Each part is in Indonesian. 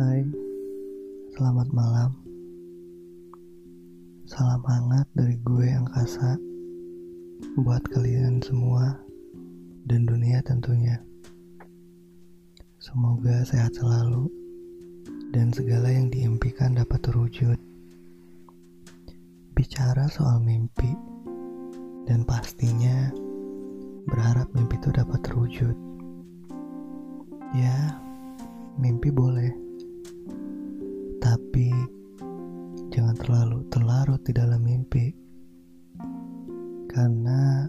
Hai, selamat malam. Salam hangat dari gue angkasa buat kalian semua dan dunia tentunya. Semoga sehat selalu dan segala yang diimpikan dapat terwujud. Bicara soal mimpi dan pastinya berharap mimpi itu dapat terwujud. Ya, mimpi boleh. Tapi jangan terlalu terlarut di dalam mimpi. Karena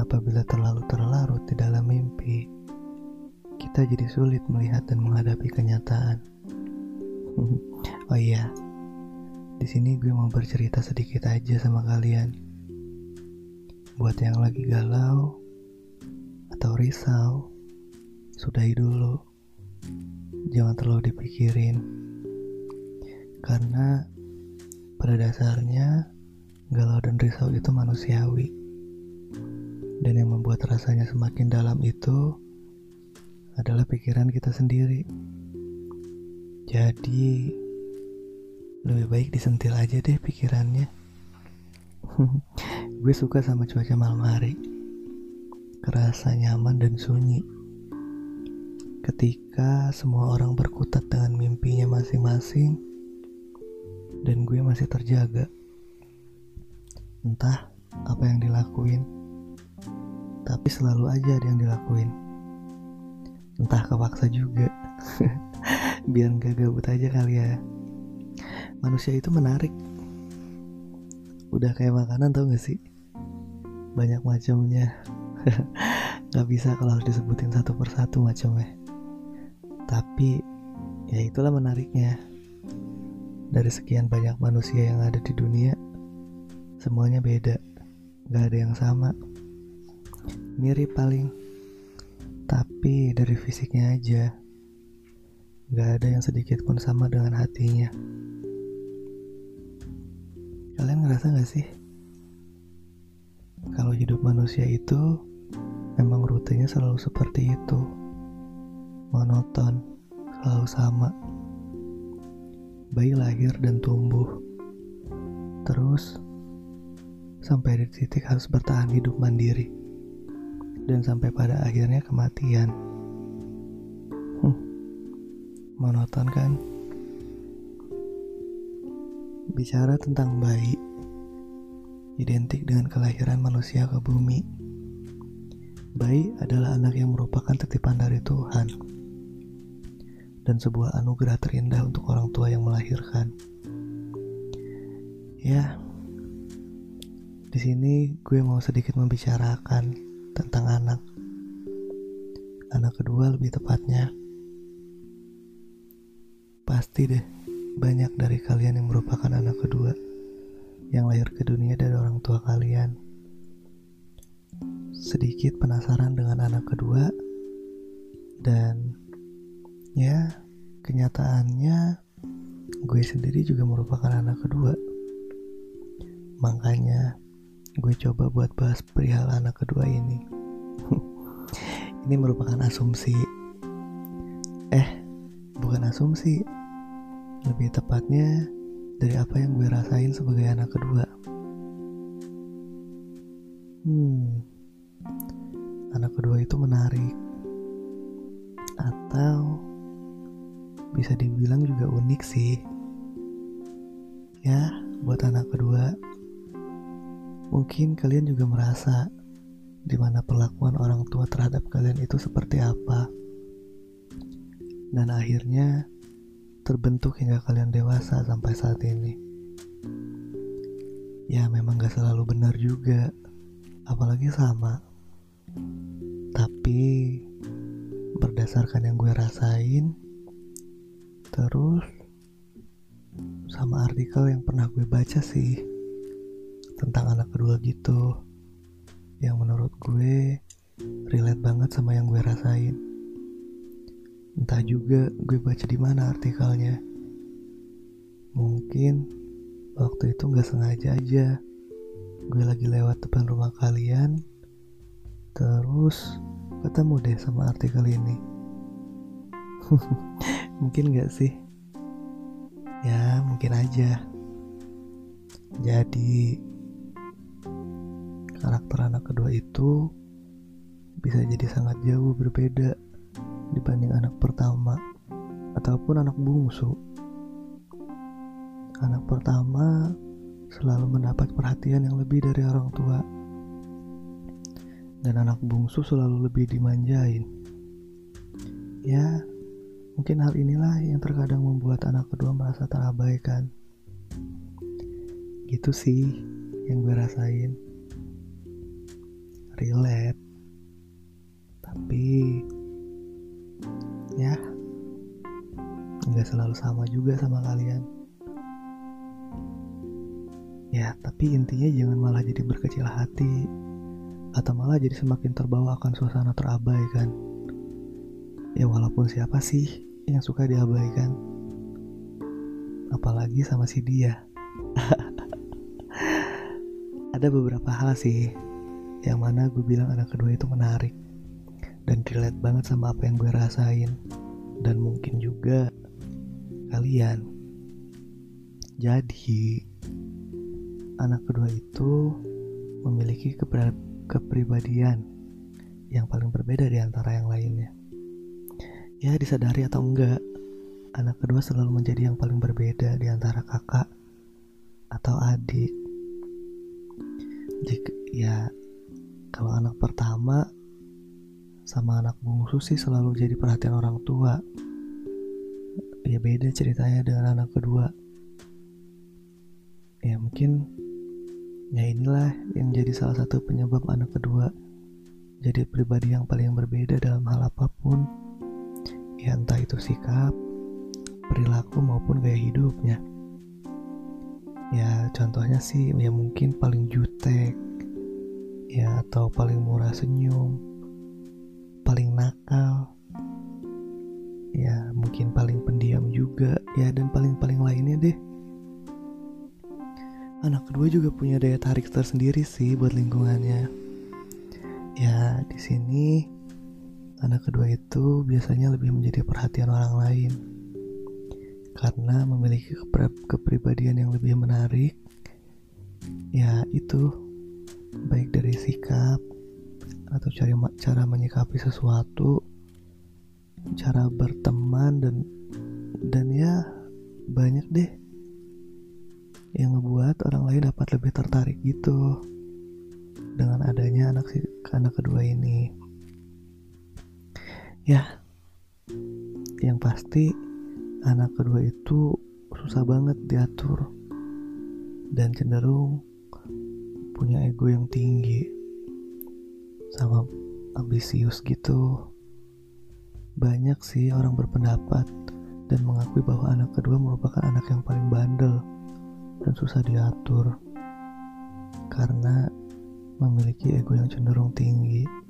apabila terlalu terlarut di dalam mimpi, kita jadi sulit melihat dan menghadapi kenyataan. oh iya, di sini gue mau bercerita sedikit aja sama kalian. Buat yang lagi galau atau risau, sudahi dulu. Jangan terlalu dipikirin karena pada dasarnya galau dan risau itu manusiawi. Dan yang membuat rasanya semakin dalam itu adalah pikiran kita sendiri. Jadi lebih baik disentil aja deh pikirannya. Gue suka sama cuaca malam hari. Kerasa nyaman dan sunyi. Ketika semua orang berkutat dengan mimpinya masing-masing, dan gue masih terjaga. Entah apa yang dilakuin, tapi selalu aja ada yang dilakuin. Entah kepaksa juga, biar gak gabut aja kali ya. Manusia itu menarik. Udah kayak makanan tau gak sih? Banyak macamnya. gak bisa kalau harus disebutin satu persatu macamnya. Tapi ya itulah menariknya dari sekian banyak manusia yang ada di dunia, semuanya beda, gak ada yang sama. Mirip paling, tapi dari fisiknya aja, gak ada yang sedikit pun sama dengan hatinya. Kalian ngerasa gak sih? Kalau hidup manusia itu memang rutenya selalu seperti itu, monoton, selalu sama bayi lahir dan tumbuh. Terus, sampai di titik harus bertahan hidup mandiri. Dan sampai pada akhirnya kematian. Hmm, monoton kan? Bicara tentang bayi, identik dengan kelahiran manusia ke bumi. Bayi adalah anak yang merupakan titipan dari Tuhan dan sebuah anugerah terindah untuk orang tua yang melahirkan. Ya, di sini gue mau sedikit membicarakan tentang anak. Anak kedua lebih tepatnya. Pasti deh, banyak dari kalian yang merupakan anak kedua yang lahir ke dunia dari orang tua kalian. Sedikit penasaran dengan anak kedua dan Ya, kenyataannya gue sendiri juga merupakan anak kedua. Makanya gue coba buat bahas perihal anak kedua ini. ini merupakan asumsi. Eh, bukan asumsi. Lebih tepatnya dari apa yang gue rasain sebagai anak kedua. Hmm, anak kedua itu menarik. Atau bisa dibilang juga unik sih. Ya, buat anak kedua, mungkin kalian juga merasa di mana perlakuan orang tua terhadap kalian itu seperti apa. Dan akhirnya terbentuk hingga kalian dewasa sampai saat ini. Ya memang gak selalu benar juga, apalagi sama. Tapi berdasarkan yang gue rasain, Terus sama artikel yang pernah gue baca sih tentang anak kedua gitu yang menurut gue relate banget sama yang gue rasain. Entah juga gue baca di mana artikelnya. Mungkin waktu itu nggak sengaja aja gue lagi lewat depan rumah kalian terus ketemu deh sama artikel ini Mungkin gak sih? Ya, mungkin aja. Jadi, karakter anak kedua itu bisa jadi sangat jauh berbeda dibanding anak pertama ataupun anak bungsu. Anak pertama selalu mendapat perhatian yang lebih dari orang tua. Dan anak bungsu selalu lebih dimanjain. Ya, mungkin hal inilah yang terkadang membuat anak kedua merasa terabaikan. Gitu sih yang gue rasain. Relate. Tapi ya nggak selalu sama juga sama kalian Ya, tapi intinya jangan malah jadi berkecil hati atau malah jadi semakin terbawa akan suasana terabaikan. Ya walaupun siapa sih yang suka diabaikan? Apalagi sama si dia. Ada beberapa hal sih yang mana gue bilang anak kedua itu menarik dan relate banget sama apa yang gue rasain dan mungkin juga kalian. Jadi, anak kedua itu memiliki kepribadian yang paling berbeda di antara yang lainnya. Ya disadari atau enggak, anak kedua selalu menjadi yang paling berbeda di antara kakak atau adik. Jika ya kalau anak pertama sama anak bungsu sih selalu jadi perhatian orang tua. Ya beda ceritanya dengan anak kedua. Ya mungkin Ya inilah yang jadi salah satu penyebab anak kedua jadi pribadi yang paling berbeda dalam hal apa pun. Ya entah itu sikap, perilaku maupun gaya hidupnya. Ya contohnya sih ya mungkin paling jutek, ya atau paling murah senyum, paling nakal, ya mungkin paling pendiam juga, ya dan paling-paling lainnya deh anak kedua juga punya daya tarik tersendiri sih buat lingkungannya. Ya, di sini anak kedua itu biasanya lebih menjadi perhatian orang lain karena memiliki kepribadian yang lebih menarik. Ya, itu baik dari sikap atau cara cara menyikapi sesuatu, cara berteman dan dan ya banyak deh yang ngebuat orang lain dapat lebih tertarik gitu dengan adanya anak anak kedua ini. Ya, yang pasti anak kedua itu susah banget diatur dan cenderung punya ego yang tinggi sama ambisius gitu. Banyak sih orang berpendapat dan mengakui bahwa anak kedua merupakan anak yang paling bandel dan susah diatur karena memiliki ego yang cenderung tinggi.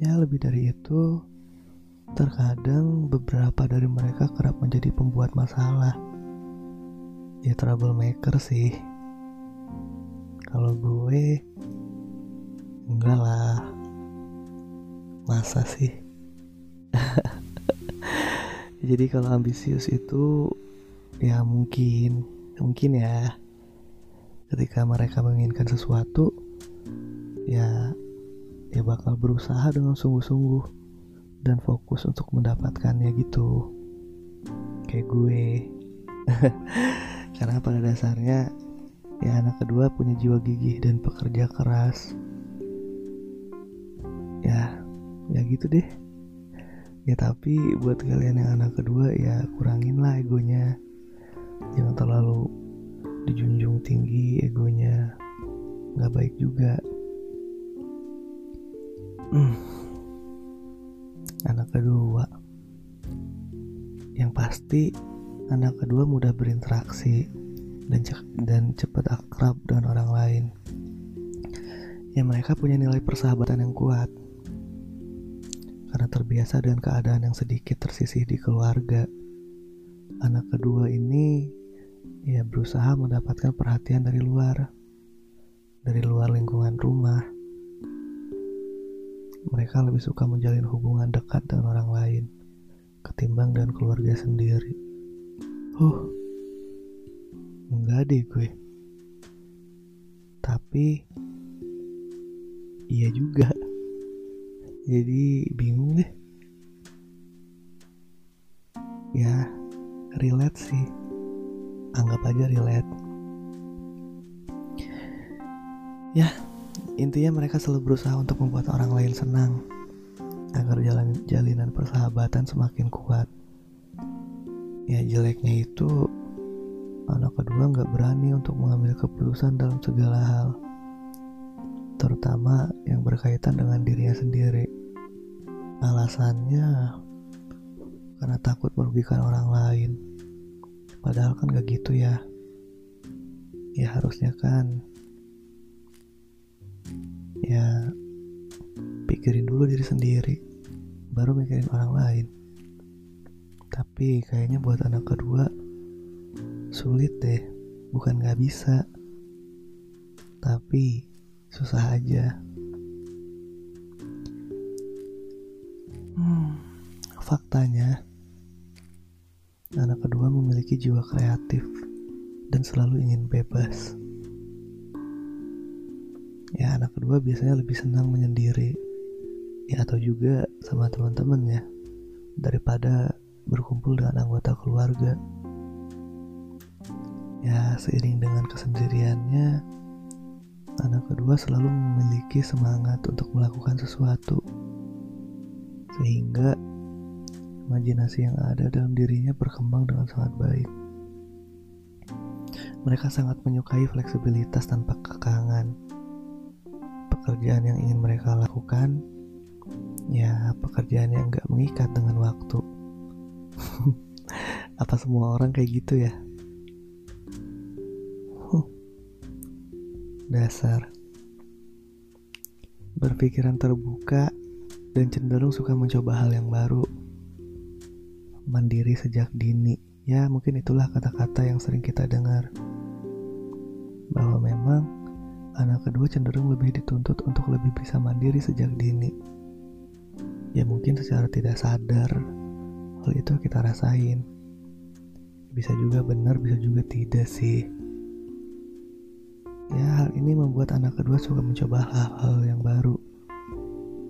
Ya, lebih dari itu, terkadang beberapa dari mereka kerap menjadi pembuat masalah. Ya, troublemaker sih. Kalau gue, enggak lah. Masa sih? Jadi kalau ambisius itu ya mungkin mungkin ya ketika mereka menginginkan sesuatu ya ya bakal berusaha dengan sungguh-sungguh dan fokus untuk mendapatkannya gitu. Kayak gue. Karena pada dasarnya ya anak kedua punya jiwa gigih dan pekerja keras. Ya ya gitu deh. Ya tapi buat kalian yang anak kedua ya kurangin lah egonya. Jangan terlalu dijunjung tinggi egonya. Nggak baik juga hmm. anak kedua. Yang pasti anak kedua mudah berinteraksi dan ce dan cepat akrab dengan orang lain. Ya mereka punya nilai persahabatan yang kuat. Karena terbiasa dengan keadaan yang sedikit tersisih di keluarga. Anak kedua ini ya berusaha mendapatkan perhatian dari luar, dari luar lingkungan rumah. Mereka lebih suka menjalin hubungan dekat dengan orang lain ketimbang dengan keluarga sendiri. Huh, enggak deh gue. Tapi iya juga. Jadi bingung deh. Ya, relate sih. Anggap aja relate. Ya, intinya mereka selalu berusaha untuk membuat orang lain senang agar jalan jalinan persahabatan semakin kuat. Ya jeleknya itu anak kedua nggak berani untuk mengambil keputusan dalam segala hal, terutama yang berkaitan dengan dirinya sendiri. Alasannya karena takut merugikan orang lain. Padahal kan gak gitu ya. Ya harusnya kan ya pikirin dulu diri sendiri baru mikirin orang lain. Tapi kayaknya buat anak kedua sulit deh bukan gak bisa. Tapi susah aja. Hmm, faktanya anak kedua memiliki jiwa kreatif dan selalu ingin bebas ya anak kedua biasanya lebih senang menyendiri. Ya atau juga sama teman-teman ya daripada berkumpul dengan anggota keluarga. Ya seiring dengan kesendiriannya anak kedua selalu memiliki semangat untuk melakukan sesuatu. Sehingga imajinasi yang ada dalam dirinya berkembang dengan sangat baik. Mereka sangat menyukai fleksibilitas tanpa kekangan pekerjaan yang ingin mereka lakukan ya pekerjaan yang gak mengikat dengan waktu. Apa semua orang kayak gitu ya? Dasar. Berpikiran terbuka dan cenderung suka mencoba hal yang baru. Mandiri sejak dini. Ya mungkin itulah kata-kata yang sering kita dengar. Bahwa memang anak kedua cenderung lebih dituntut untuk lebih bisa mandiri sejak dini. Ya mungkin secara tidak sadar hal itu kita rasain. Bisa juga benar, bisa juga tidak sih. Ya hal ini membuat anak kedua suka mencoba hal-hal yang baru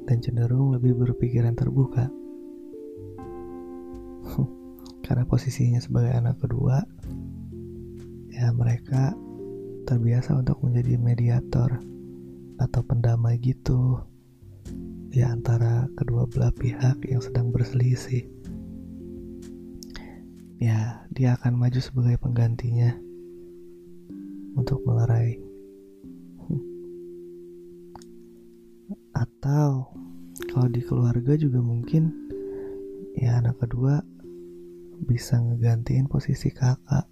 dan cenderung lebih berpikiran terbuka. Karena posisinya sebagai anak kedua, ya mereka terbiasa untuk menjadi mediator atau pendamai gitu di antara kedua belah pihak yang sedang berselisih. Ya, dia akan maju sebagai penggantinya untuk melerai. Atau kalau di keluarga juga mungkin ya anak kedua bisa ngegantiin posisi kakak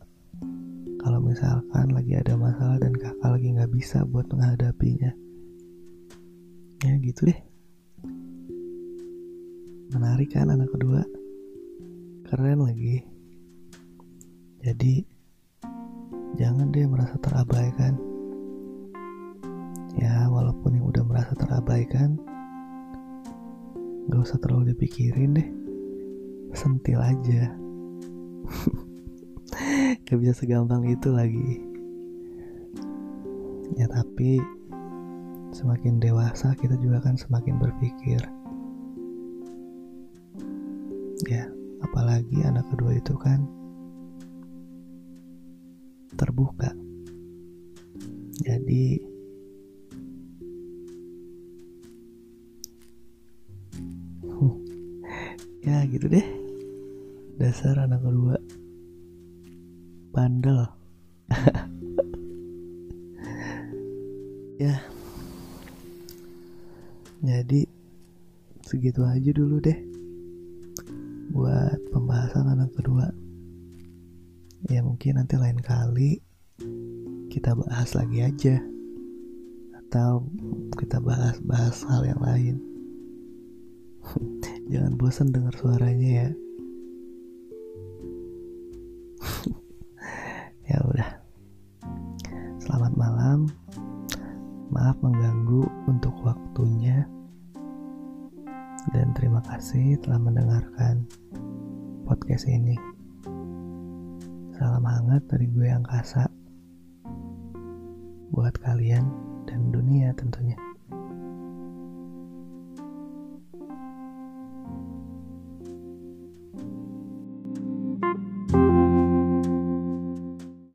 kalau misalkan lagi ada masalah dan kakak lagi nggak bisa buat menghadapinya ya gitu deh. Menarik kan anak kedua? Keren lagi. Jadi jangan deh merasa terabaikan. Ya walaupun yang udah merasa terabaikan gak usah terlalu dipikirin deh. Sentil aja gak bisa segampang itu lagi. Ya tapi semakin dewasa kita juga akan semakin berpikir. Ya apalagi anak kedua itu kan terbuka. Jadi ya gitu deh. Dasar anak kedua bandel. Ya. Jadi segitu aja dulu deh buat pembahasan anak kedua. Ya mungkin nanti lain kali kita bahas lagi aja atau kita bahas-bahas hal yang lain. Jangan bosan dengar suaranya ya selamat malam maaf mengganggu untuk waktunya dan terima kasih telah mendengarkan podcast ini. Salam hangat dari gue angkasa buat kalian dan dunia tentunya.